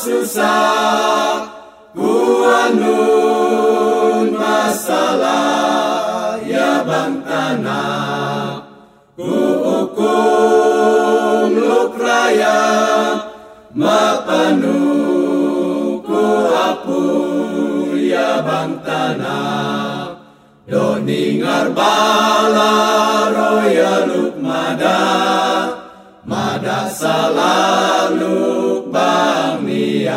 susah Kuanun masalah ya bang tanah. Ku hukum luk raya Mapanu ku apu ya bang tanah. Do ningar bala roya luk mada Mada salaluk bang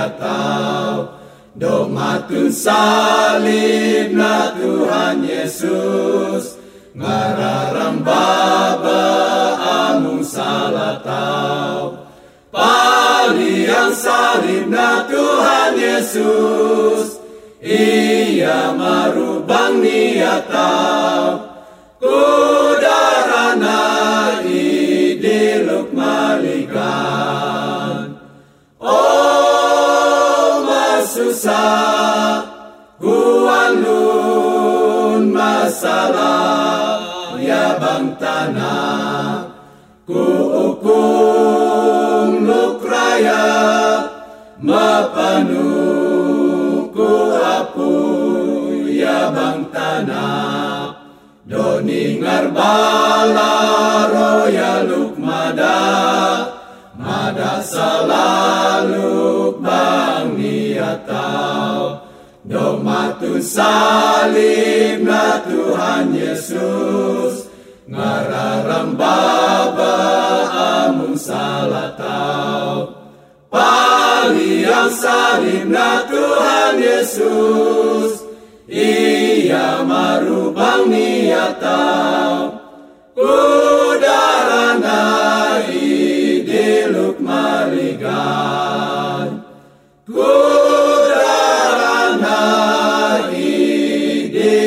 niatau Do matun salib na Tuhan Yesus. Ngararam baba amung salatau. Paliang salib na Tuhan Yesus. Ia marubang niatau masusah Kuanun masalah ya bang tanah Ku hukum luk raya Mapanu ku apu ya bang tanah Doningar bala roya luk mada Mada salaluk niatau Domatu salib na Tuhan Yesus. Ngararam baba amung salatau. Paliang salib na Tuhan Yesus. Ia marubang niatau day.